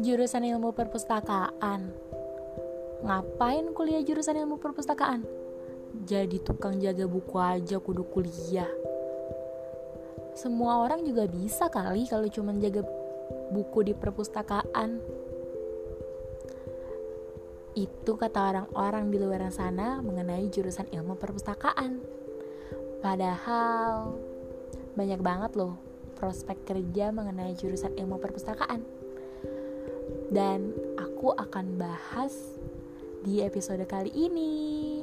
jurusan ilmu perpustakaan. Ngapain kuliah jurusan ilmu perpustakaan? Jadi tukang jaga buku aja kudu kuliah. Semua orang juga bisa kali kalau cuma jaga buku di perpustakaan. Itu kata orang-orang di luar sana mengenai jurusan ilmu perpustakaan. Padahal banyak banget loh prospek kerja mengenai jurusan ilmu perpustakaan. Dan aku akan bahas di episode kali ini.